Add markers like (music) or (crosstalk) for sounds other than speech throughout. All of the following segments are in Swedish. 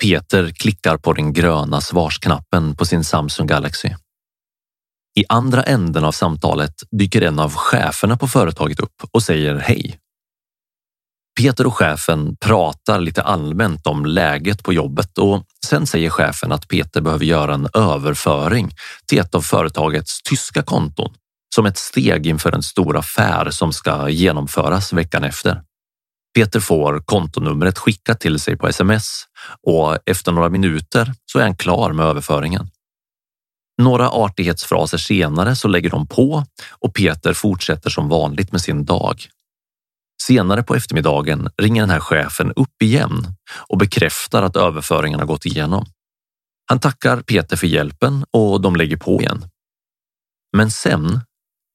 Peter klickar på den gröna svarsknappen på sin Samsung Galaxy. I andra änden av samtalet dyker en av cheferna på företaget upp och säger hej. Peter och chefen pratar lite allmänt om läget på jobbet och sen säger chefen att Peter behöver göra en överföring till ett av företagets tyska konton som ett steg inför en stor affär som ska genomföras veckan efter. Peter får kontonumret skickat till sig på sms och efter några minuter så är han klar med överföringen. Några artighetsfraser senare så lägger de på och Peter fortsätter som vanligt med sin dag. Senare på eftermiddagen ringer den här chefen upp igen och bekräftar att överföringen har gått igenom. Han tackar Peter för hjälpen och de lägger på igen. Men sen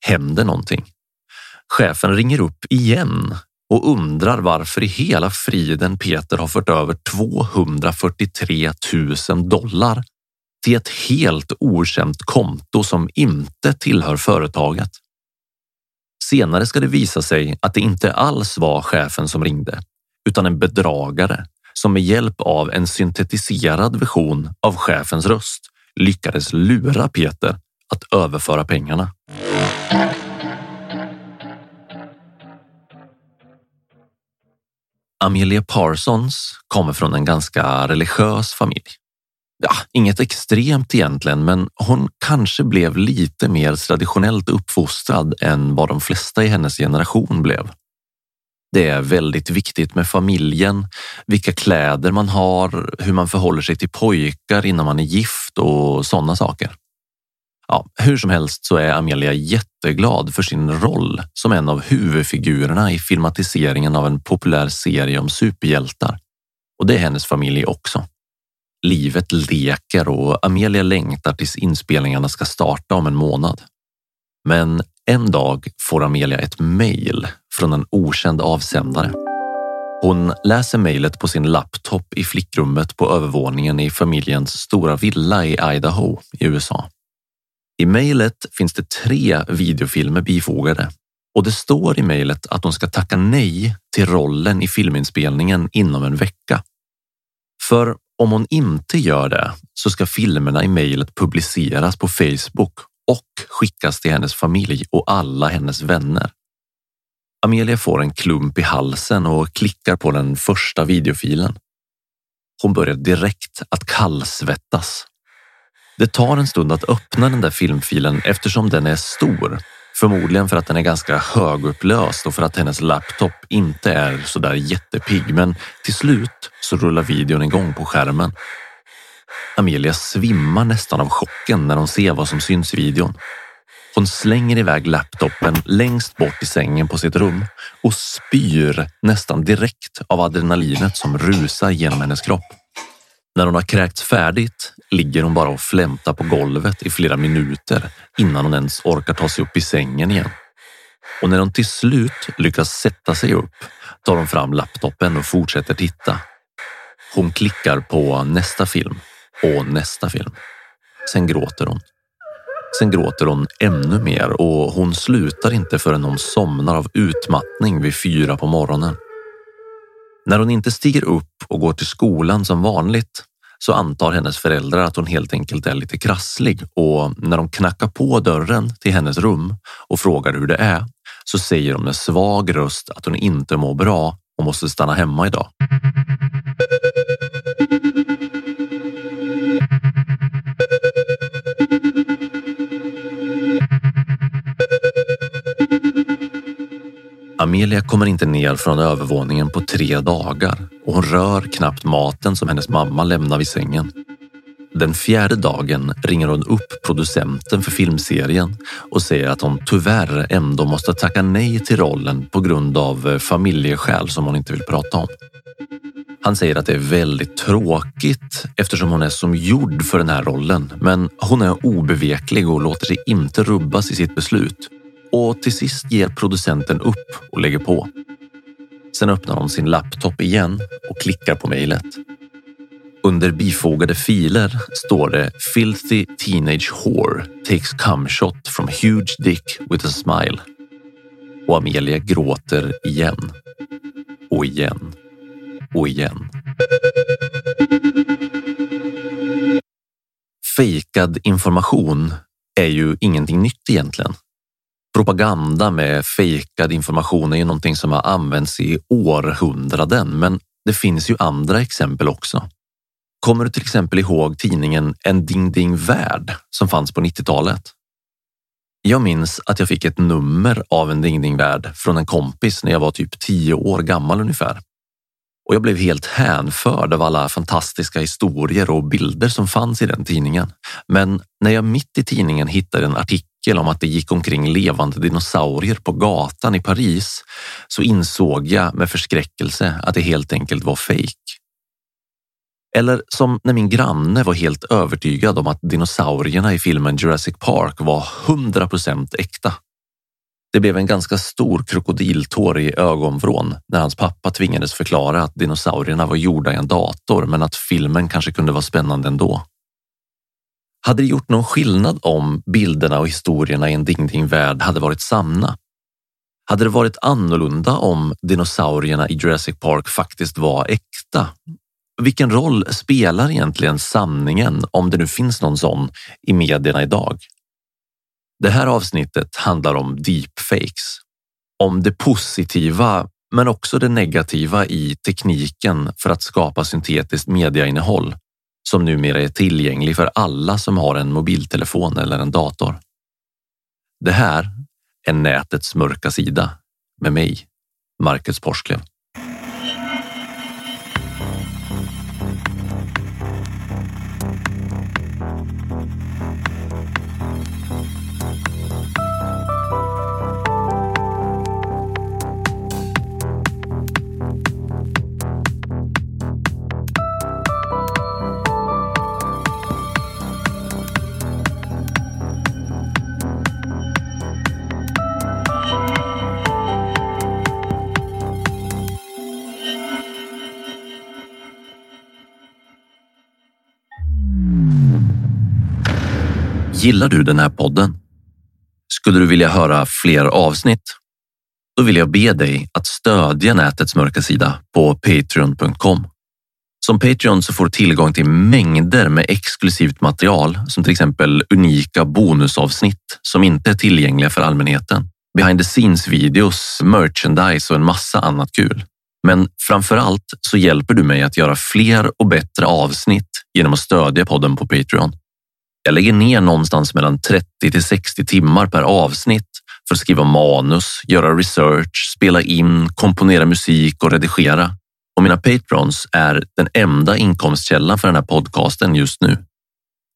händer någonting. Chefen ringer upp igen och undrar varför i hela friden Peter har fört över 243 000 dollar till ett helt okänt konto som inte tillhör företaget. Senare ska det visa sig att det inte alls var chefen som ringde utan en bedragare som med hjälp av en syntetiserad version av chefens röst lyckades lura Peter att överföra pengarna. Amelia Parsons kommer från en ganska religiös familj. Ja, inget extremt egentligen, men hon kanske blev lite mer traditionellt uppfostrad än vad de flesta i hennes generation blev. Det är väldigt viktigt med familjen, vilka kläder man har, hur man förhåller sig till pojkar innan man är gift och sådana saker. Ja, hur som helst så är Amelia jätteglad för sin roll som en av huvudfigurerna i filmatiseringen av en populär serie om superhjältar. Och det är hennes familj också. Livet leker och Amelia längtar tills inspelningarna ska starta om en månad. Men en dag får Amelia ett mejl från en okänd avsändare. Hon läser mejlet på sin laptop i flickrummet på övervåningen i familjens stora villa i Idaho i USA. I mejlet finns det tre videofilmer bifogade och det står i mejlet att hon ska tacka nej till rollen i filminspelningen inom en vecka. För om hon inte gör det så ska filmerna i mejlet publiceras på Facebook och skickas till hennes familj och alla hennes vänner. Amelia får en klump i halsen och klickar på den första videofilen. Hon börjar direkt att kallsvettas. Det tar en stund att öppna den där filmfilen eftersom den är stor. Förmodligen för att den är ganska högupplöst och för att hennes laptop inte är sådär jättepigg. Men till slut så rullar videon igång på skärmen. Amelia svimmar nästan av chocken när hon ser vad som syns i videon. Hon slänger iväg laptopen längst bort i sängen på sitt rum och spyr nästan direkt av adrenalinet som rusar genom hennes kropp. När hon har kräkts färdigt ligger hon bara och flämtar på golvet i flera minuter innan hon ens orkar ta sig upp i sängen igen. Och när hon till slut lyckas sätta sig upp tar hon fram laptopen och fortsätter titta. Hon klickar på nästa film och nästa film. Sen gråter hon. Sen gråter hon ännu mer och hon slutar inte förrän hon somnar av utmattning vid fyra på morgonen. När hon inte stiger upp och går till skolan som vanligt så antar hennes föräldrar att hon helt enkelt är lite krasslig och när de knackar på dörren till hennes rum och frågar hur det är så säger de med svag röst att hon inte mår bra och måste stanna hemma idag. Amelia kommer inte ner från övervåningen på tre dagar hon rör knappt maten som hennes mamma lämnar vid sängen. Den fjärde dagen ringer hon upp producenten för filmserien och säger att hon tyvärr ändå måste tacka nej till rollen på grund av eh, familjeskäl som hon inte vill prata om. Han säger att det är väldigt tråkigt eftersom hon är som gjord för den här rollen, men hon är obeveklig och låter sig inte rubbas i sitt beslut och till sist ger producenten upp och lägger på. Sen öppnar hon sin laptop igen och klickar på mejlet. Under bifogade filer står det “Filthy teenage whore takes cum shot from huge dick with a smile” och Amelia gråter igen och igen och igen. Fejkad information är ju ingenting nytt egentligen propaganda med fejkad information är ju någonting som har använts i århundraden, men det finns ju andra exempel också. Kommer du till exempel ihåg tidningen En Ding Ding Värld som fanns på 90-talet? Jag minns att jag fick ett nummer av En Ding Ding Värld från en kompis när jag var typ tio år gammal ungefär. Och jag blev helt hänförd av alla fantastiska historier och bilder som fanns i den tidningen. Men när jag mitt i tidningen hittade en artikel artikel om att det gick omkring levande dinosaurier på gatan i Paris så insåg jag med förskräckelse att det helt enkelt var fejk. Eller som när min granne var helt övertygad om att dinosaurierna i filmen Jurassic Park var 100 procent äkta. Det blev en ganska stor krokodiltår i ögonvrån när hans pappa tvingades förklara att dinosaurierna var gjorda i en dator men att filmen kanske kunde vara spännande ändå. Hade det gjort någon skillnad om bilderna och historierna i en Ding Ding värld hade varit sanna? Hade det varit annorlunda om dinosaurierna i Jurassic Park faktiskt var äkta? Vilken roll spelar egentligen sanningen, om det nu finns någon sån, i medierna idag? Det här avsnittet handlar om deepfakes. Om det positiva, men också det negativa i tekniken för att skapa syntetiskt mediainnehåll som numera är tillgänglig för alla som har en mobiltelefon eller en dator. Det här är nätets mörka sida med mig, Marcus Porsklev. Gillar du den här podden? Skulle du vilja höra fler avsnitt? Då vill jag be dig att stödja nätets mörka sida på patreon.com. Som Patreon så får du tillgång till mängder med exklusivt material som till exempel unika bonusavsnitt som inte är tillgängliga för allmänheten. Behind the scenes videos, merchandise och en massa annat kul. Men framför allt så hjälper du mig att göra fler och bättre avsnitt genom att stödja podden på Patreon. Jag lägger ner någonstans mellan 30 till 60 timmar per avsnitt för att skriva manus, göra research, spela in, komponera musik och redigera. Och mina patrons är den enda inkomstkällan för den här podcasten just nu.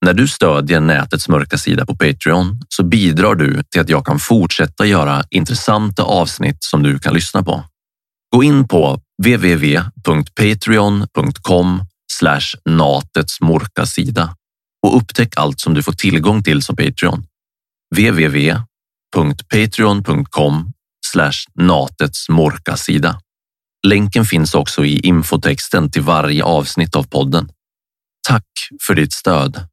När du stödjer nätets mörka sida på Patreon så bidrar du till att jag kan fortsätta göra intressanta avsnitt som du kan lyssna på. Gå in på www.patreon.com natets mörka sida och upptäck allt som du får tillgång till som Patreon. www.patreon.com natets morkasida. Länken finns också i infotexten till varje avsnitt av podden. Tack för ditt stöd.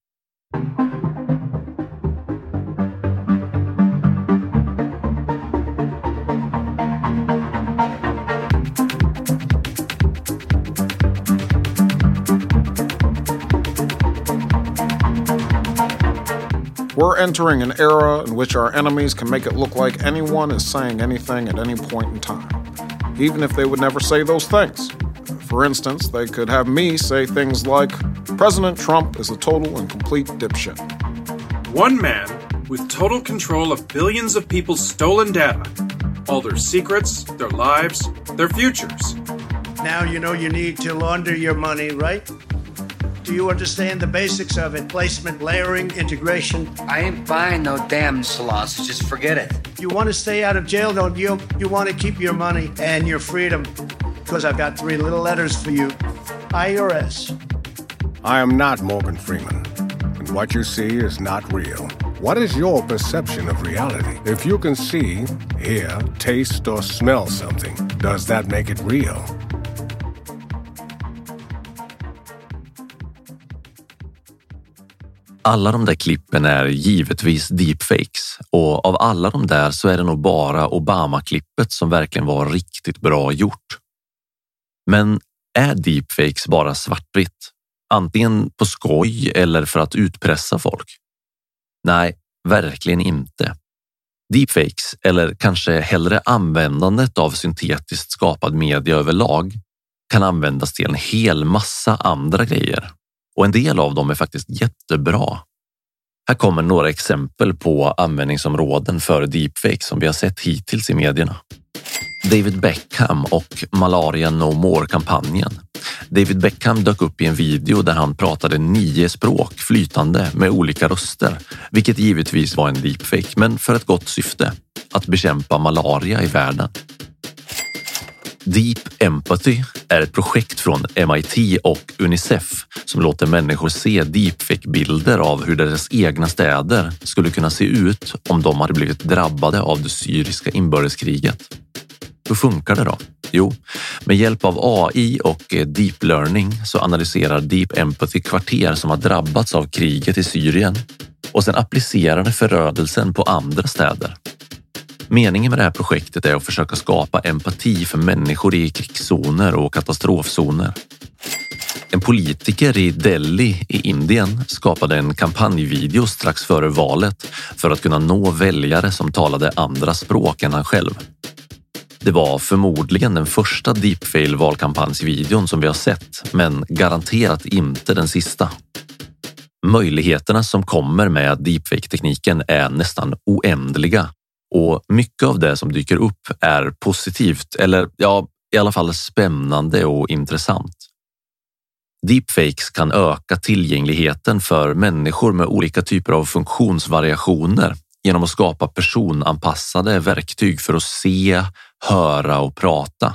We're entering an era in which our enemies can make it look like anyone is saying anything at any point in time, even if they would never say those things. For instance, they could have me say things like, President Trump is a total and complete dipshit. One man with total control of billions of people's stolen data, all their secrets, their lives, their futures. Now you know you need to launder your money, right? Do you understand the basics of it? Placement, layering, integration. I ain't buying no damn salons. Just forget it. You want to stay out of jail, don't you? You want to keep your money and your freedom. Because I've got three little letters for you. IRS. I am not Morgan Freeman. And what you see is not real. What is your perception of reality? If you can see, hear, taste, or smell something, does that make it real? Alla de där klippen är givetvis deepfakes och av alla de där så är det nog bara Obama-klippet som verkligen var riktigt bra gjort. Men är deepfakes bara svartvitt? Antingen på skoj eller för att utpressa folk? Nej, verkligen inte. Deepfakes, eller kanske hellre användandet av syntetiskt skapad media överlag, kan användas till en hel massa andra grejer och en del av dem är faktiskt jättebra. Här kommer några exempel på användningsområden för deepfake som vi har sett hittills i medierna. David Beckham och Malaria No More-kampanjen. David Beckham dök upp i en video där han pratade nio språk flytande med olika röster, vilket givetvis var en deepfake, men för ett gott syfte. Att bekämpa malaria i världen. Deep Empathy är ett projekt från MIT och Unicef som låter människor se deepfake-bilder av hur deras egna städer skulle kunna se ut om de hade blivit drabbade av det syriska inbördeskriget. Hur funkar det då? Jo, med hjälp av AI och eh, deep learning så analyserar Deep Empathy kvarter som har drabbats av kriget i Syrien och sen applicerar det förödelsen på andra städer. Meningen med det här projektet är att försöka skapa empati för människor i krigszoner och katastrofzoner. En politiker i Delhi i Indien skapade en kampanjvideo strax före valet för att kunna nå väljare som talade andra språk än han själv. Det var förmodligen den första deepfail valkampanjsvideon som vi har sett, men garanterat inte den sista. Möjligheterna som kommer med deepfake-tekniken är nästan oändliga och mycket av det som dyker upp är positivt eller ja, i alla fall spännande och intressant. Deepfakes kan öka tillgängligheten för människor med olika typer av funktionsvariationer genom att skapa personanpassade verktyg för att se, höra och prata.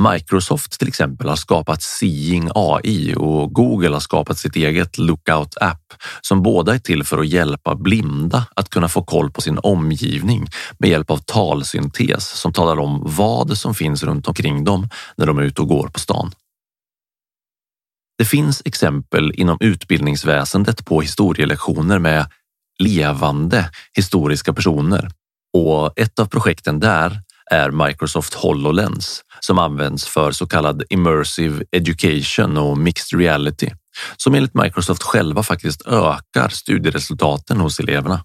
Microsoft till exempel har skapat Seeing AI och Google har skapat sitt eget Lookout app som båda är till för att hjälpa blinda att kunna få koll på sin omgivning med hjälp av talsyntes som talar om vad som finns runt omkring dem när de är ute och går på stan. Det finns exempel inom utbildningsväsendet på historielektioner med levande historiska personer och ett av projekten där är Microsoft HoloLens som används för så kallad immersive education och mixed reality som enligt Microsoft själva faktiskt ökar studieresultaten hos eleverna.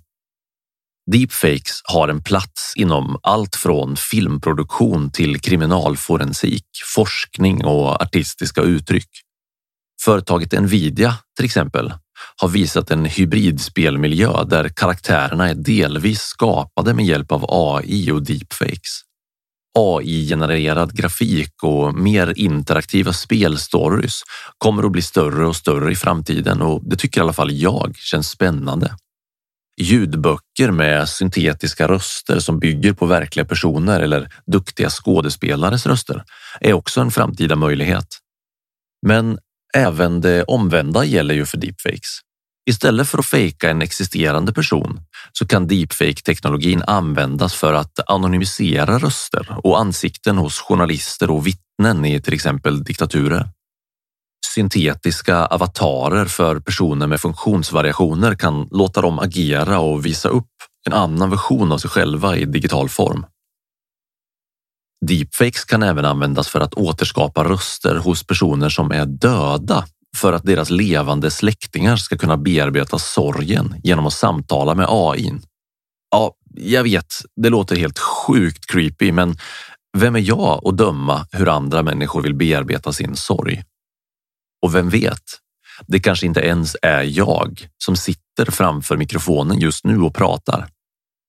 Deepfakes har en plats inom allt från filmproduktion till kriminalforensik, forskning och artistiska uttryck. Företaget Nvidia till exempel har visat en hybridspelmiljö där karaktärerna är delvis skapade med hjälp av AI och deepfakes. AI-genererad grafik och mer interaktiva spelstories kommer att bli större och större i framtiden och det tycker i alla fall jag känns spännande. Ljudböcker med syntetiska röster som bygger på verkliga personer eller duktiga skådespelares röster är också en framtida möjlighet. Men även det omvända gäller ju för deepfakes. Istället för att fejka en existerande person så kan deepfake-teknologin användas för att anonymisera röster och ansikten hos journalister och vittnen i till exempel diktaturer. Syntetiska avatarer för personer med funktionsvariationer kan låta dem agera och visa upp en annan version av sig själva i digital form. Deepfakes kan även användas för att återskapa röster hos personer som är döda för att deras levande släktingar ska kunna bearbeta sorgen genom att samtala med AI. Ja, jag vet, det låter helt sjukt creepy, men vem är jag att döma hur andra människor vill bearbeta sin sorg? Och vem vet? Det kanske inte ens är jag som sitter framför mikrofonen just nu och pratar.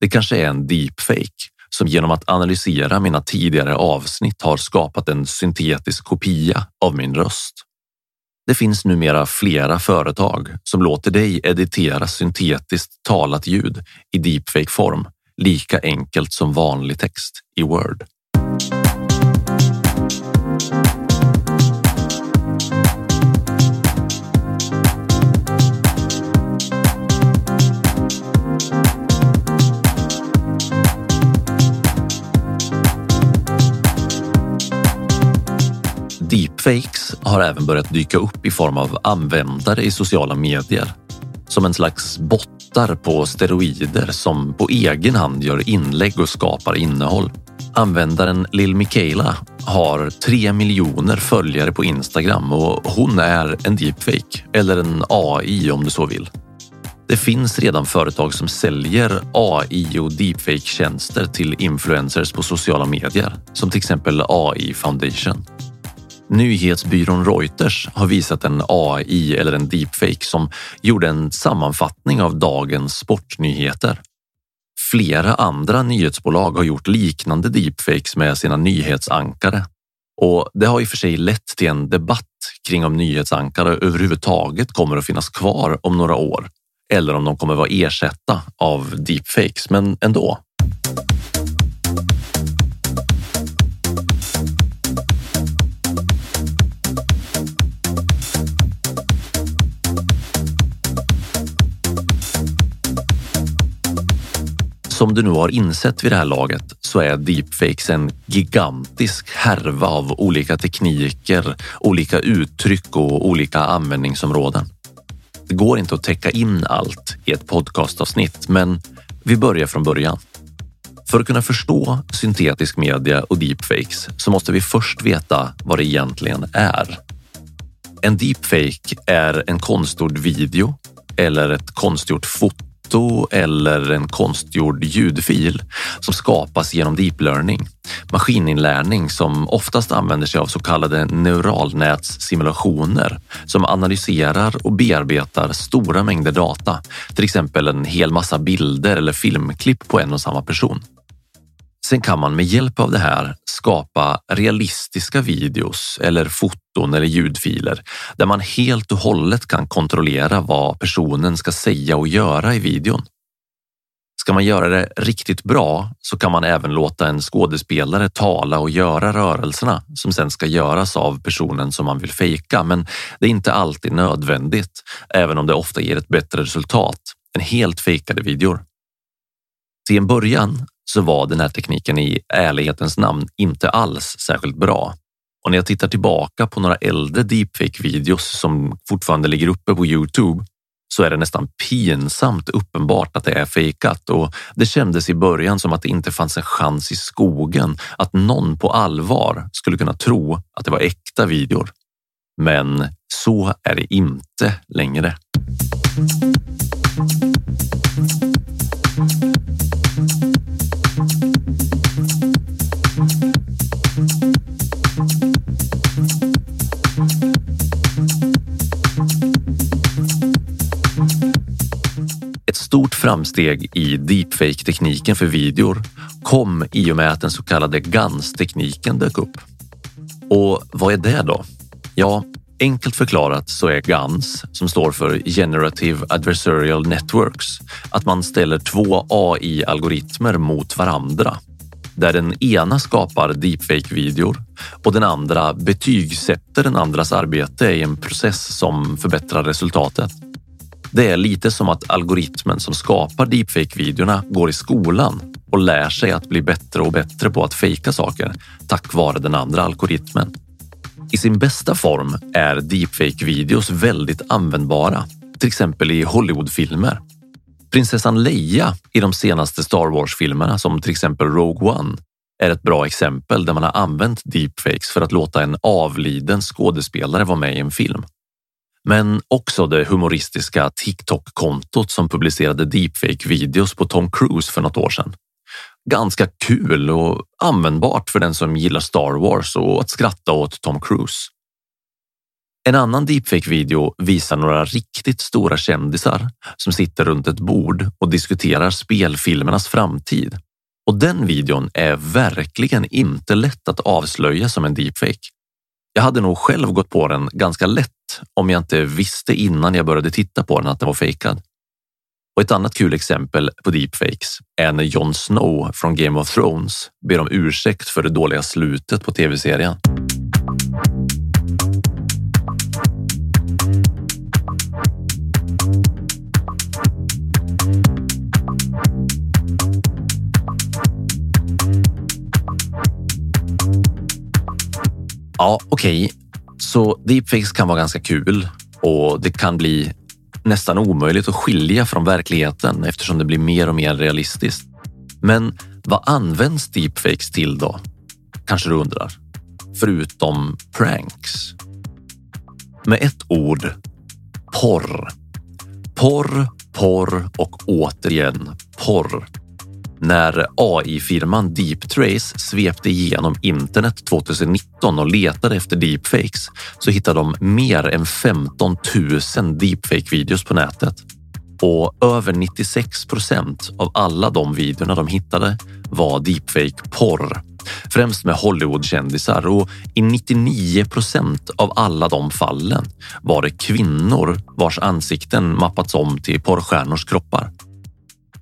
Det kanske är en deepfake som genom att analysera mina tidigare avsnitt har skapat en syntetisk kopia av min röst. Det finns numera flera företag som låter dig editera syntetiskt talat ljud i deepfake form lika enkelt som vanlig text i Word. Deepfakes har även börjat dyka upp i form av användare i sociala medier. Som en slags bottar på steroider som på egen hand gör inlägg och skapar innehåll. Användaren Lil Mikaela har tre miljoner följare på Instagram och hon är en deepfake eller en AI om du så vill. Det finns redan företag som säljer AI och deepfake-tjänster till influencers på sociala medier, som till exempel AI Foundation. Nyhetsbyrån Reuters har visat en AI eller en deepfake som gjorde en sammanfattning av dagens sportnyheter. Flera andra nyhetsbolag har gjort liknande deepfakes med sina nyhetsankare och det har i och för sig lett till en debatt kring om nyhetsankare överhuvudtaget kommer att finnas kvar om några år eller om de kommer vara ersätta av deepfakes, men ändå. Som du nu har insett vid det här laget så är deepfakes en gigantisk härva av olika tekniker, olika uttryck och olika användningsområden. Det går inte att täcka in allt i ett podcastavsnitt, men vi börjar från början. För att kunna förstå syntetisk media och deepfakes så måste vi först veta vad det egentligen är. En deepfake är en konstgjord video eller ett konstgjort foto foto eller en konstgjord ljudfil som skapas genom deep learning, maskininlärning som oftast använder sig av så kallade neuralnätssimulationer som analyserar och bearbetar stora mängder data, till exempel en hel massa bilder eller filmklipp på en och samma person. Sen kan man med hjälp av det här skapa realistiska videos eller foton eller ljudfiler där man helt och hållet kan kontrollera vad personen ska säga och göra i videon. Ska man göra det riktigt bra så kan man även låta en skådespelare tala och göra rörelserna som sen ska göras av personen som man vill fejka. Men det är inte alltid nödvändigt, även om det ofta ger ett bättre resultat än helt fejkade videor. Till en början så var den här tekniken i ärlighetens namn inte alls särskilt bra. Och när jag tittar tillbaka på några äldre deepfake-videos som fortfarande ligger uppe på Youtube så är det nästan pinsamt uppenbart att det är fejkat och det kändes i början som att det inte fanns en chans i skogen att någon på allvar skulle kunna tro att det var äkta videor. Men så är det inte längre. Stort framsteg i deepfake-tekniken för videor kom i och med att den så kallade GANS-tekniken dök upp. Och vad är det då? Ja, enkelt förklarat så är GANS, som står för Generative Adversarial Networks, att man ställer två AI-algoritmer mot varandra där den ena skapar deepfake-videor och den andra betygsätter den andras arbete i en process som förbättrar resultatet. Det är lite som att algoritmen som skapar deepfake-videorna går i skolan och lär sig att bli bättre och bättre på att fejka saker tack vare den andra algoritmen. I sin bästa form är deepfake-videos väldigt användbara, till exempel i Hollywoodfilmer. Prinsessan Leia i de senaste Star Wars-filmerna som till exempel Rogue One är ett bra exempel där man har använt deepfakes för att låta en avliden skådespelare vara med i en film. Men också det humoristiska TikTok-kontot som publicerade deepfake-videos på Tom Cruise för något år sedan. Ganska kul och användbart för den som gillar Star Wars och att skratta åt Tom Cruise. En annan deepfake-video visar några riktigt stora kändisar som sitter runt ett bord och diskuterar spelfilmernas framtid. Och den videon är verkligen inte lätt att avslöja som en deepfake. Jag hade nog själv gått på den ganska lätt om jag inte visste innan jag började titta på den att den var fejkad. Och ett annat kul exempel på deepfakes är när Jon Snow från Game of Thrones ber om ursäkt för det dåliga slutet på tv-serien. Ja, okej. Okay. Så deepfakes kan vara ganska kul och det kan bli nästan omöjligt att skilja från verkligheten eftersom det blir mer och mer realistiskt. Men vad används deepfakes till då? Kanske du undrar? Förutom pranks. Med ett ord. Porr. Porr, porr och återigen porr när AI-firman Deeptrace svepte igenom internet 2019 och letade efter deepfakes så hittade de mer än 15 000 deepfake-videos på nätet. Och över 96 procent av alla de videorna de hittade var deepfake-porr. Främst med Hollywoodkändisar och i 99 procent av alla de fallen var det kvinnor vars ansikten mappats om till porrstjärnors kroppar.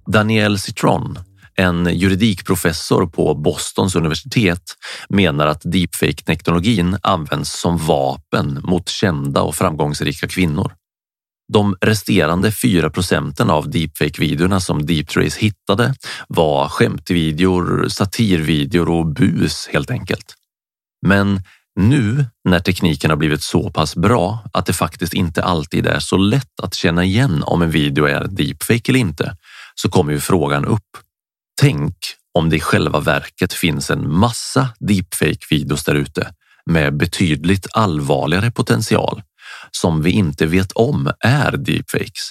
Danielle Citron en juridikprofessor på Bostons universitet menar att deepfake-teknologin används som vapen mot kända och framgångsrika kvinnor. De resterande 4 procenten av deepfake-videorna som Deeptrace hittade var skämtvideor, satirvideor och bus helt enkelt. Men nu när tekniken har blivit så pass bra att det faktiskt inte alltid är så lätt att känna igen om en video är deepfake eller inte så kommer ju frågan upp. Tänk om det i själva verket finns en massa deepfake-videos där ute med betydligt allvarligare potential som vi inte vet om är deepfakes.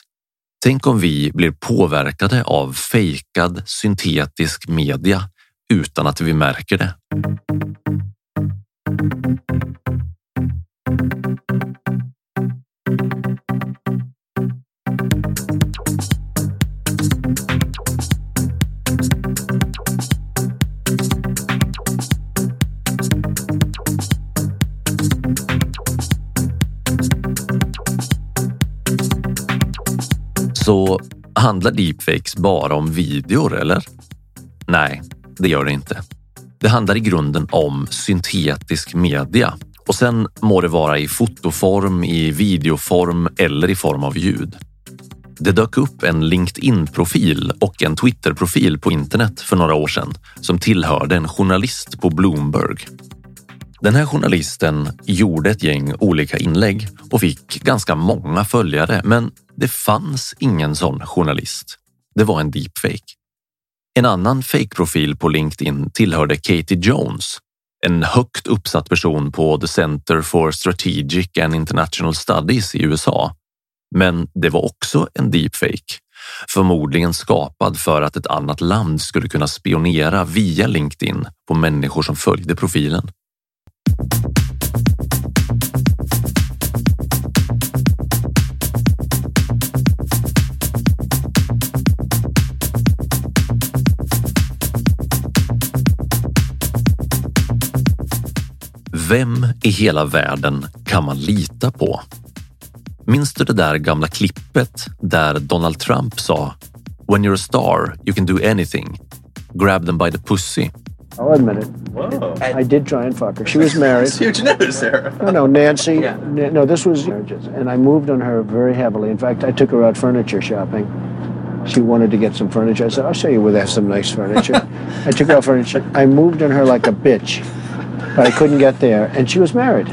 Tänk om vi blir påverkade av fejkad syntetisk media utan att vi märker det. Så handlar deepfakes bara om videor eller? Nej, det gör det inte. Det handlar i grunden om syntetisk media och sen må det vara i fotoform, i videoform eller i form av ljud. Det dök upp en LinkedIn-profil och en Twitter-profil på internet för några år sedan som tillhörde en journalist på Bloomberg. Den här journalisten gjorde ett gäng olika inlägg och fick ganska många följare, men det fanns ingen sån journalist. Det var en deepfake. En annan fake-profil på LinkedIn tillhörde Katie Jones, en högt uppsatt person på The Center for Strategic and International Studies i USA. Men det var också en deepfake, förmodligen skapad för att ett annat land skulle kunna spionera via LinkedIn på människor som följde profilen. Vem i hela världen kan man lita på? Minns du det där gamla klippet där Donald Trump sa “When you're a star, you can do anything. Grab them by the pussy.” I'll admit it. Whoa. I did try and fuck her. She was married. Huge news, Sarah. (laughs) No, no, Nancy. Yeah. No, this was marriages, and I moved on her very heavily. In fact, I took her out furniture shopping. She wanted to get some furniture. I said, "I'll show you where they have some nice furniture." (laughs) I took her out furniture. I moved on her like a bitch, I couldn't get there, and she was married.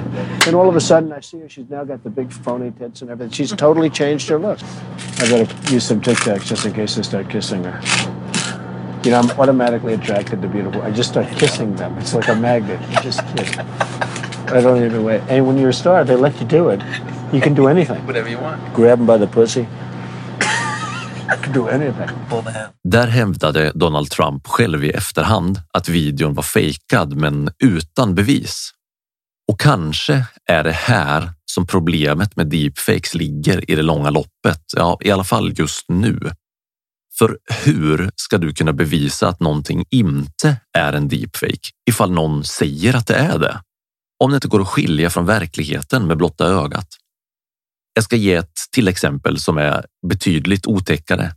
Then all of a sudden, I see her. She's now got the big phony tits and everything. She's totally changed her look. I got to use some Tic Tacs just in case I start kissing her. You know, I'm automatically attracted to beautiful. I just start kissing them. It's like a magnet. I just kiss. I don't even wait. And when you're a star, they let you do it. You can do anything. Whatever you want. Grab them by the pussy. Där hävdade Donald Trump själv i efterhand att videon var fejkad men utan bevis. Och kanske är det här som problemet med deepfakes ligger i det långa loppet. Ja, i alla fall just nu. För hur ska du kunna bevisa att någonting inte är en deepfake ifall någon säger att det är det? Om det inte går att skilja från verkligheten med blotta ögat. Jag ska ge ett till exempel som är betydligt otäckare.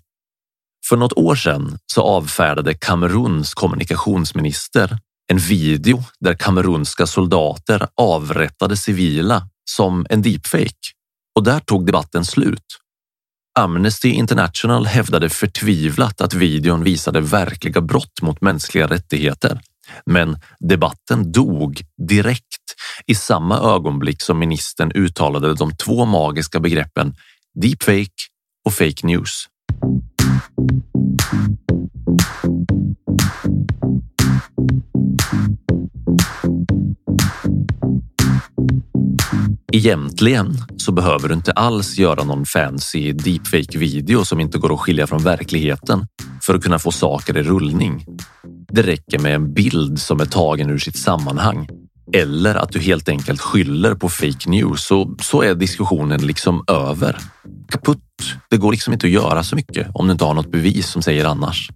För något år sedan så avfärdade Kameruns kommunikationsminister en video där kamerunska soldater avrättade civila som en deepfake. Och där tog debatten slut. Amnesty International hävdade förtvivlat att videon visade verkliga brott mot mänskliga rättigheter. Men debatten dog direkt i samma ögonblick som ministern uttalade de två magiska begreppen deepfake och fake news. Egentligen så behöver du inte alls göra någon fancy deepfake-video som inte går att skilja från verkligheten för att kunna få saker i rullning. Det räcker med en bild som är tagen ur sitt sammanhang eller att du helt enkelt skyller på fake news så, så är diskussionen liksom över. Kaputt. Det går liksom inte att göra så mycket om du inte har något bevis som säger annars.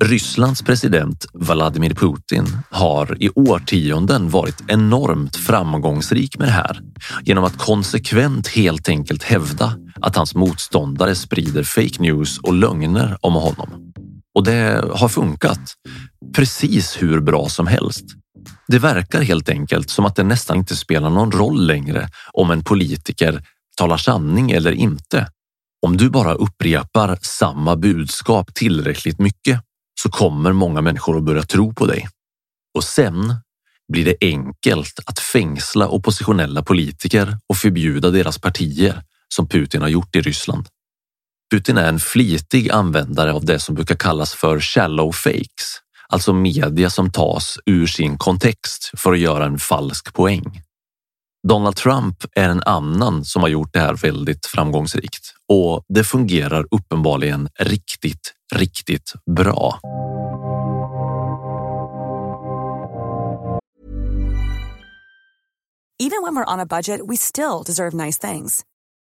Rysslands president Vladimir Putin har i årtionden varit enormt framgångsrik med det här genom att konsekvent helt enkelt hävda att hans motståndare sprider fake news och lögner om honom. Och det har funkat precis hur bra som helst. Det verkar helt enkelt som att det nästan inte spelar någon roll längre om en politiker talar sanning eller inte. Om du bara upprepar samma budskap tillräckligt mycket så kommer många människor att börja tro på dig. Och sen blir det enkelt att fängsla oppositionella politiker och förbjuda deras partier som Putin har gjort i Ryssland. Putin är en flitig användare av det som brukar kallas för shallow fakes, alltså media som tas ur sin kontext för att göra en falsk poäng. Donald Trump är en annan som har gjort det här väldigt framgångsrikt och det fungerar uppenbarligen riktigt, riktigt bra. Even when we're on a budget, we still deserve nice things.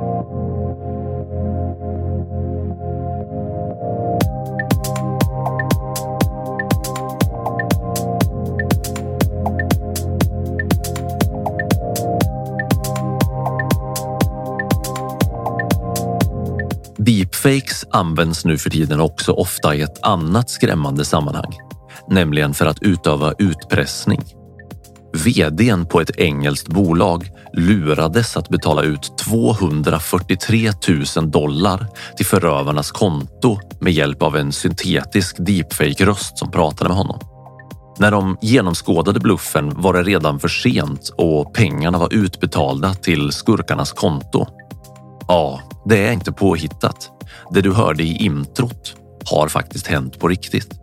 Deepfakes används nu för tiden också ofta i ett annat skrämmande sammanhang, nämligen för att utöva utpressning vdn på ett engelskt bolag lurades att betala ut 243 000 dollar till förövarnas konto med hjälp av en syntetisk deepfake-röst som pratade med honom. När de genomskådade bluffen var det redan för sent och pengarna var utbetalda till skurkarnas konto. Ja, det är inte påhittat. Det du hörde i introt har faktiskt hänt på riktigt.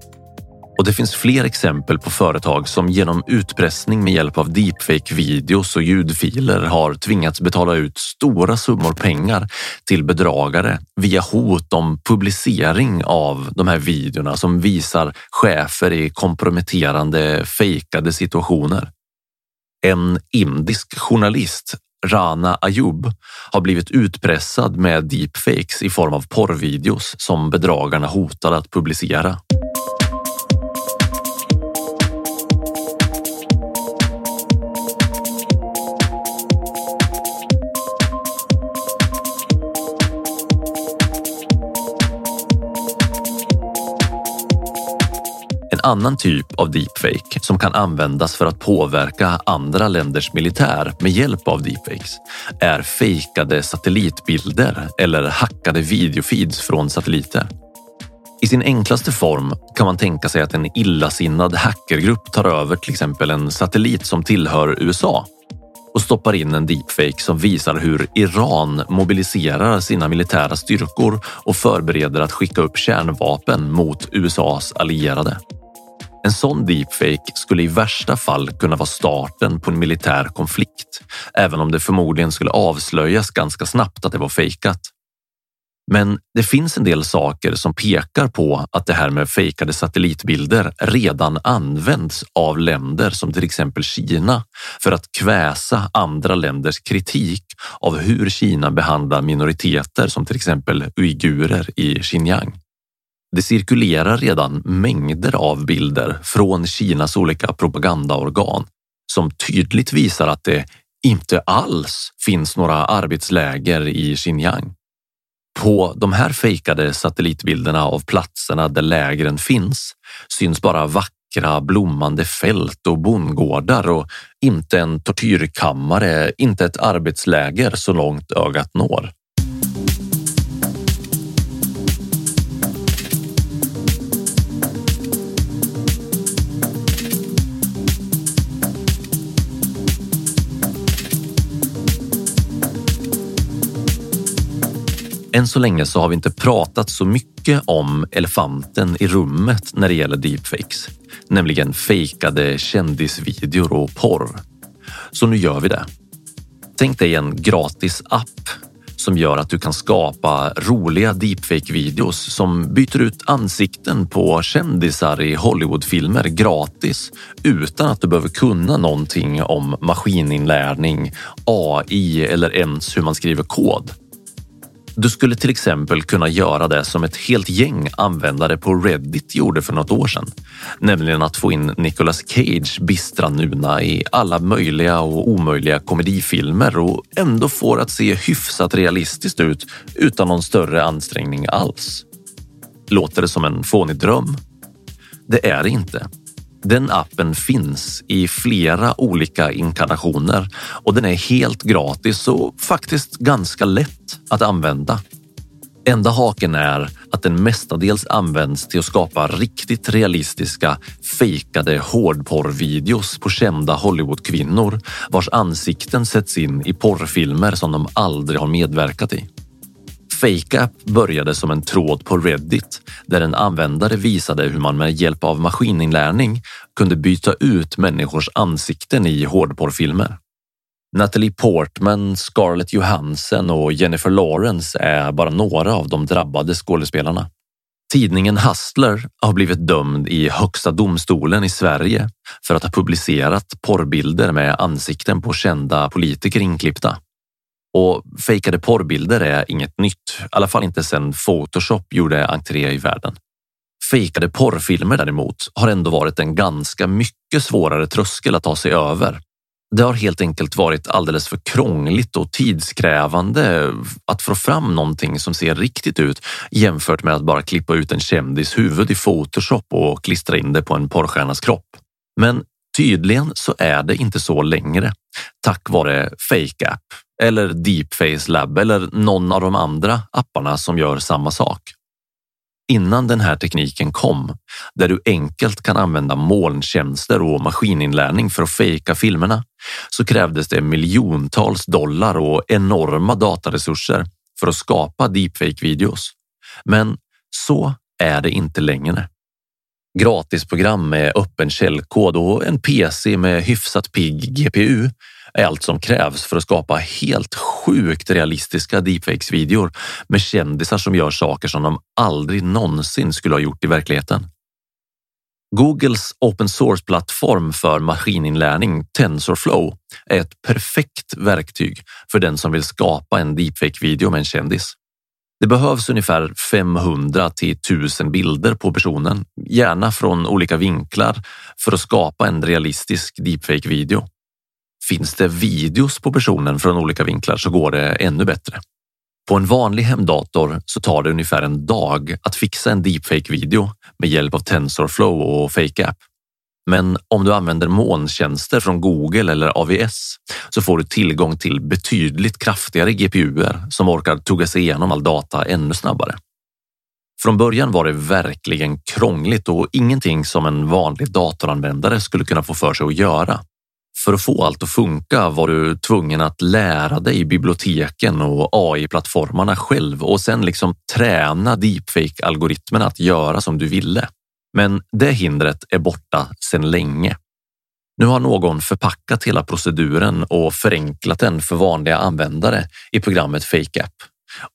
Och det finns fler exempel på företag som genom utpressning med hjälp av deepfake-videos och ljudfiler har tvingats betala ut stora summor pengar till bedragare via hot om publicering av de här videorna som visar chefer i komprometterande fejkade situationer. En indisk journalist Rana Ayub har blivit utpressad med deepfakes i form av porrvideos som bedragarna hotade att publicera. Annan typ av deepfake som kan användas för att påverka andra länders militär med hjälp av deepfakes är fejkade satellitbilder eller hackade videofeeds från satelliter. I sin enklaste form kan man tänka sig att en illasinnad hackergrupp tar över till exempel en satellit som tillhör USA och stoppar in en deepfake som visar hur Iran mobiliserar sina militära styrkor och förbereder att skicka upp kärnvapen mot USAs allierade. En sån deepfake skulle i värsta fall kunna vara starten på en militär konflikt, även om det förmodligen skulle avslöjas ganska snabbt att det var fejkat. Men det finns en del saker som pekar på att det här med fejkade satellitbilder redan används av länder som till exempel Kina för att kväsa andra länders kritik av hur Kina behandlar minoriteter som till exempel uigurer i Xinjiang. Det cirkulerar redan mängder av bilder från Kinas olika propagandaorgan som tydligt visar att det inte alls finns några arbetsläger i Xinjiang. På de här fejkade satellitbilderna av platserna där lägren finns syns bara vackra blommande fält och bondgårdar och inte en tortyrkammare, inte ett arbetsläger så långt ögat når. Än så länge så har vi inte pratat så mycket om elefanten i rummet när det gäller deepfakes, nämligen fejkade kändisvideor och porr. Så nu gör vi det. Tänk dig en gratis app som gör att du kan skapa roliga deepfake-videos som byter ut ansikten på kändisar i Hollywoodfilmer gratis utan att du behöver kunna någonting om maskininlärning, AI eller ens hur man skriver kod. Du skulle till exempel kunna göra det som ett helt gäng användare på Reddit gjorde för något år sedan. Nämligen att få in Nicolas Cage bistra nuna i alla möjliga och omöjliga komedifilmer och ändå få det att se hyfsat realistiskt ut utan någon större ansträngning alls. Låter det som en fånig dröm? Det är det inte. Den appen finns i flera olika inkarnationer och den är helt gratis och faktiskt ganska lätt att använda. Enda haken är att den mestadels används till att skapa riktigt realistiska fejkade hårdporrvideos på kända Hollywoodkvinnor vars ansikten sätts in i porrfilmer som de aldrig har medverkat i. FakeApp började som en tråd på Reddit där en användare visade hur man med hjälp av maskininlärning kunde byta ut människors ansikten i hårdporrfilmer. Natalie Portman, Scarlett Johansson och Jennifer Lawrence är bara några av de drabbade skådespelarna. Tidningen Hustler har blivit dömd i Högsta domstolen i Sverige för att ha publicerat porrbilder med ansikten på kända politiker inklippta. Och fejkade porrbilder är inget nytt, i alla fall inte sedan Photoshop gjorde entré i världen. Fejkade porrfilmer däremot har ändå varit en ganska mycket svårare tröskel att ta sig över. Det har helt enkelt varit alldeles för krångligt och tidskrävande att få fram någonting som ser riktigt ut jämfört med att bara klippa ut en kändis huvud i Photoshop och klistra in det på en porrstjärnas kropp. Men Tydligen så är det inte så längre tack vare Fake App eller Deepface Lab eller någon av de andra apparna som gör samma sak. Innan den här tekniken kom, där du enkelt kan använda molntjänster och maskininlärning för att fejka filmerna, så krävdes det miljontals dollar och enorma dataresurser för att skapa deepfake-videos. Men så är det inte längre. Gratisprogram med öppen källkod och en PC med hyfsat pigg GPU är allt som krävs för att skapa helt sjukt realistiska deepfakes-videor med kändisar som gör saker som de aldrig någonsin skulle ha gjort i verkligheten. Googles open source-plattform för maskininlärning TensorFlow är ett perfekt verktyg för den som vill skapa en deepfake-video med en kändis. Det behövs ungefär 500 till 1000 bilder på personen, gärna från olika vinklar för att skapa en realistisk deepfake-video. Finns det videos på personen från olika vinklar så går det ännu bättre. På en vanlig hemdator så tar det ungefär en dag att fixa en deepfake-video med hjälp av TensorFlow och FakeApp. Men om du använder molntjänster från Google eller AVS så får du tillgång till betydligt kraftigare GPUer som orkar tugga sig igenom all data ännu snabbare. Från början var det verkligen krångligt och ingenting som en vanlig datoranvändare skulle kunna få för sig att göra. För att få allt att funka var du tvungen att lära dig biblioteken och AI-plattformarna själv och sen liksom träna deepfake-algoritmerna att göra som du ville. Men det hindret är borta sedan länge. Nu har någon förpackat hela proceduren och förenklat den för vanliga användare i programmet FakeApp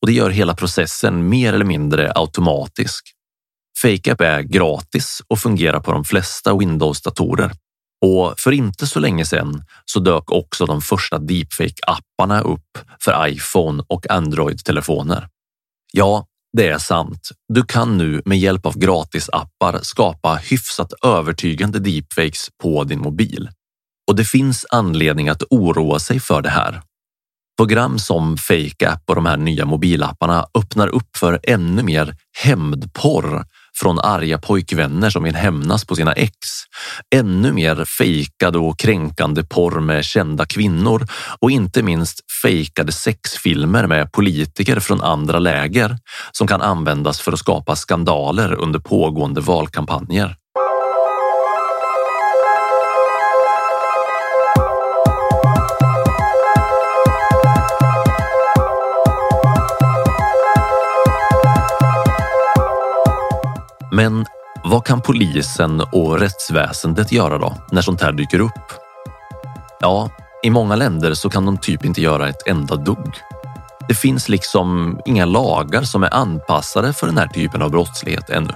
och det gör hela processen mer eller mindre automatisk. FakeApp är gratis och fungerar på de flesta Windows-datorer och för inte så länge sedan så dök också de första deepfake-apparna upp för iPhone och Android-telefoner. Ja, det är sant. Du kan nu med hjälp av gratisappar skapa hyfsat övertygande deepfakes på din mobil. Och det finns anledning att oroa sig för det här. Program som FakeApp och de här nya mobilapparna öppnar upp för ännu mer hämndporr från arga pojkvänner som vill hämnas på sina ex. Ännu mer fejkad och kränkande porr med kända kvinnor och inte minst fejkade sexfilmer med politiker från andra läger som kan användas för att skapa skandaler under pågående valkampanjer. Men vad kan polisen och rättsväsendet göra då när sånt här dyker upp? Ja, i många länder så kan de typ inte göra ett enda dugg. Det finns liksom inga lagar som är anpassade för den här typen av brottslighet ännu.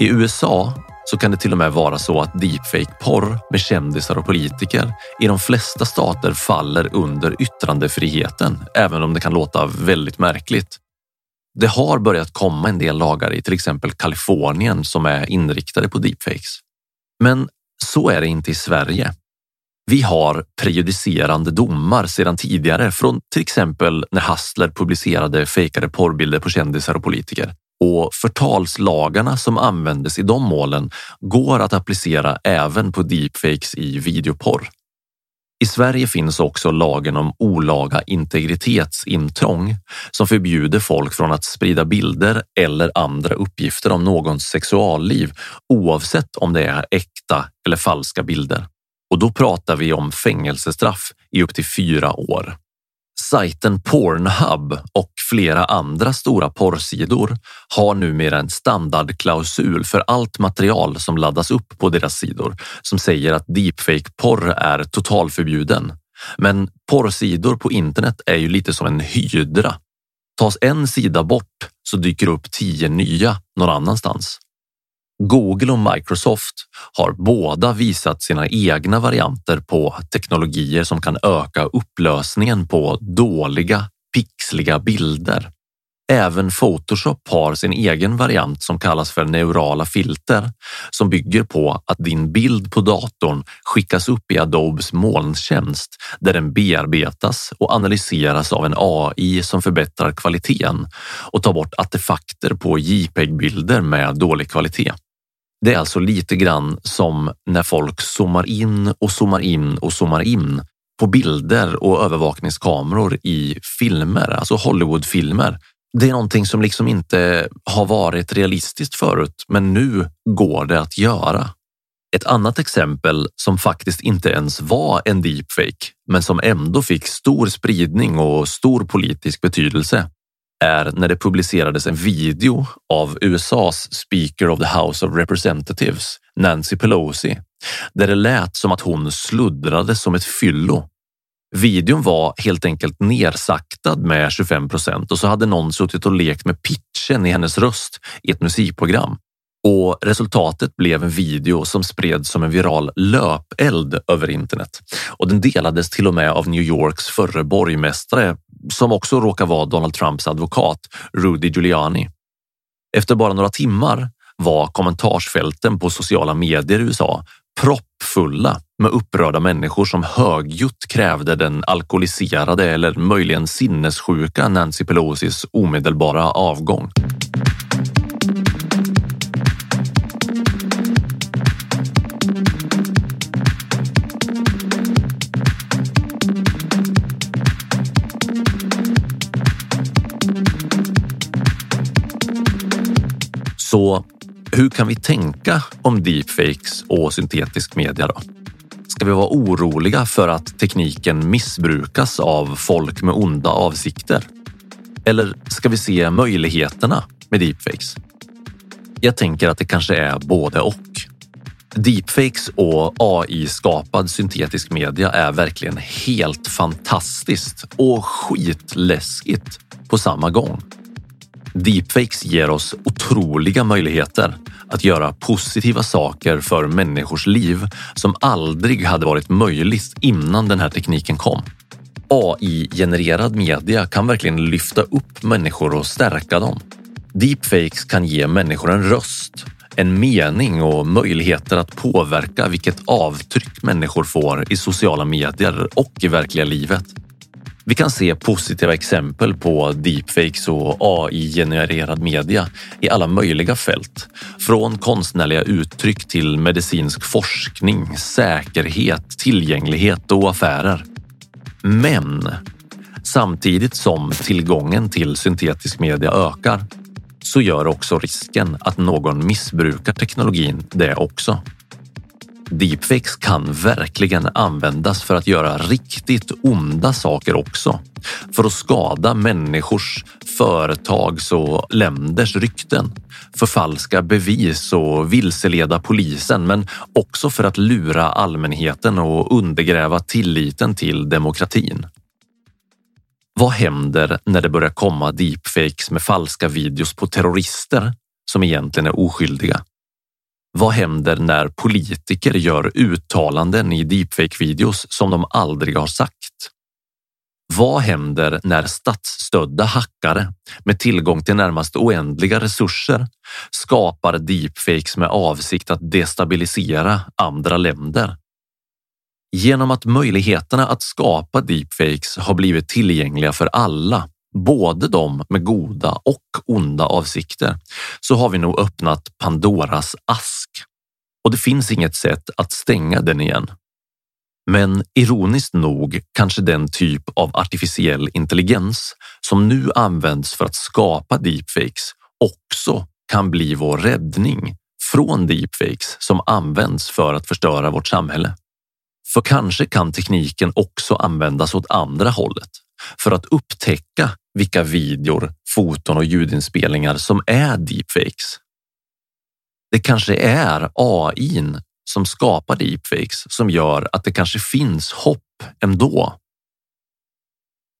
I USA så kan det till och med vara så att deepfake-porr med kändisar och politiker i de flesta stater faller under yttrandefriheten, även om det kan låta väldigt märkligt. Det har börjat komma en del lagar i till exempel Kalifornien som är inriktade på deepfakes. Men så är det inte i Sverige. Vi har prejudicerande domar sedan tidigare från till exempel när Hustler publicerade fejkade porrbilder på kändisar och politiker. Och förtalslagarna som användes i de målen går att applicera även på deepfakes i videoporr. I Sverige finns också lagen om olaga integritetsintrång som förbjuder folk från att sprida bilder eller andra uppgifter om någons sexualliv oavsett om det är äkta eller falska bilder. Och då pratar vi om fängelsestraff i upp till fyra år. Sajten Pornhub och flera andra stora porrsidor har numera en standardklausul för allt material som laddas upp på deras sidor som säger att deepfake-porr är totalförbjuden. Men porrsidor på internet är ju lite som en hydra. Tas en sida bort så dyker upp tio nya någon annanstans. Google och Microsoft har båda visat sina egna varianter på teknologier som kan öka upplösningen på dåliga, pixliga bilder. Även Photoshop har sin egen variant som kallas för neurala filter som bygger på att din bild på datorn skickas upp i Adobes molntjänst där den bearbetas och analyseras av en AI som förbättrar kvaliteten och tar bort artefakter på JPEG-bilder med dålig kvalitet. Det är alltså lite grann som när folk zoomar in och zoomar in och zoomar in på bilder och övervakningskameror i filmer, alltså Hollywoodfilmer. Det är någonting som liksom inte har varit realistiskt förut, men nu går det att göra. Ett annat exempel som faktiskt inte ens var en deepfake, men som ändå fick stor spridning och stor politisk betydelse är när det publicerades en video av USAs Speaker of the House of Representatives, Nancy Pelosi, där det lät som att hon sluddrade som ett fyllo. Videon var helt enkelt nersaktad med 25 procent och så hade någon suttit och lekt med pitchen i hennes röst i ett musikprogram. Och resultatet blev en video som spreds som en viral löpeld över internet. Och den delades till och med av New Yorks förre borgmästare som också råkar vara Donald Trumps advokat, Rudy Giuliani. Efter bara några timmar var kommentarsfälten på sociala medier i USA proppfulla med upprörda människor som högljutt krävde den alkoholiserade eller möjligen sinnessjuka Nancy Pelosis omedelbara avgång. Så hur kan vi tänka om deepfakes och syntetisk media då? Ska vi vara oroliga för att tekniken missbrukas av folk med onda avsikter? Eller ska vi se möjligheterna med deepfakes? Jag tänker att det kanske är både och. Deepfakes och AI-skapad syntetisk media är verkligen helt fantastiskt och skitläskigt på samma gång. Deepfakes ger oss otroliga möjligheter att göra positiva saker för människors liv som aldrig hade varit möjligt innan den här tekniken kom. AI-genererad media kan verkligen lyfta upp människor och stärka dem. Deepfakes kan ge människor en röst, en mening och möjligheter att påverka vilket avtryck människor får i sociala medier och i verkliga livet. Vi kan se positiva exempel på deepfakes och AI-genererad media i alla möjliga fält. Från konstnärliga uttryck till medicinsk forskning, säkerhet, tillgänglighet och affärer. Men samtidigt som tillgången till syntetisk media ökar så gör också risken att någon missbrukar teknologin det också. Deepfakes kan verkligen användas för att göra riktigt onda saker också. För att skada människors, företags och länders rykten. Förfalska bevis och vilseleda polisen men också för att lura allmänheten och undergräva tilliten till demokratin. Vad händer när det börjar komma deepfakes med falska videos på terrorister som egentligen är oskyldiga? Vad händer när politiker gör uttalanden i deepfake-videos som de aldrig har sagt? Vad händer när statsstödda hackare med tillgång till närmast oändliga resurser skapar deepfakes med avsikt att destabilisera andra länder? Genom att möjligheterna att skapa deepfakes har blivit tillgängliga för alla både de med goda och onda avsikter, så har vi nog öppnat Pandoras ask och det finns inget sätt att stänga den igen. Men ironiskt nog kanske den typ av artificiell intelligens som nu används för att skapa deepfakes också kan bli vår räddning från deepfakes som används för att förstöra vårt samhälle. För kanske kan tekniken också användas åt andra hållet för att upptäcka vilka videor, foton och ljudinspelningar som är deepfakes. Det kanske är AI som skapar deepfakes som gör att det kanske finns hopp ändå.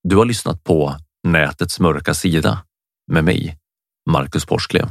Du har lyssnat på Nätets mörka sida med mig, Marcus Porsklev.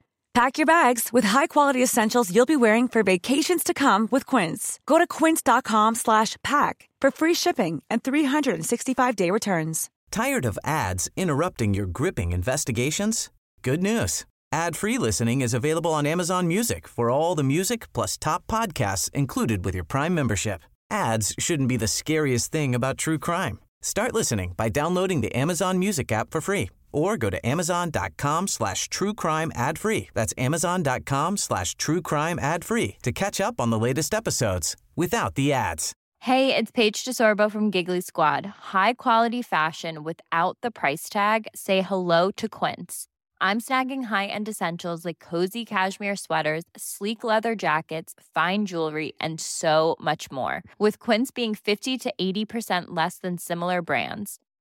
Pack your bags with high-quality essentials you'll be wearing for vacations to come with Quince. Go to quince.com/pack for free shipping and 365-day returns. Tired of ads interrupting your gripping investigations? Good news. Ad-free listening is available on Amazon Music for all the music plus top podcasts included with your Prime membership. Ads shouldn't be the scariest thing about true crime. Start listening by downloading the Amazon Music app for free or go to amazon.com slash true crime ad free. That's amazon.com slash true crime ad free to catch up on the latest episodes without the ads. Hey, it's Paige DeSorbo from Giggly Squad. High quality fashion without the price tag. Say hello to Quince. I'm snagging high-end essentials like cozy cashmere sweaters, sleek leather jackets, fine jewelry, and so much more. With Quince being 50 to 80% less than similar brands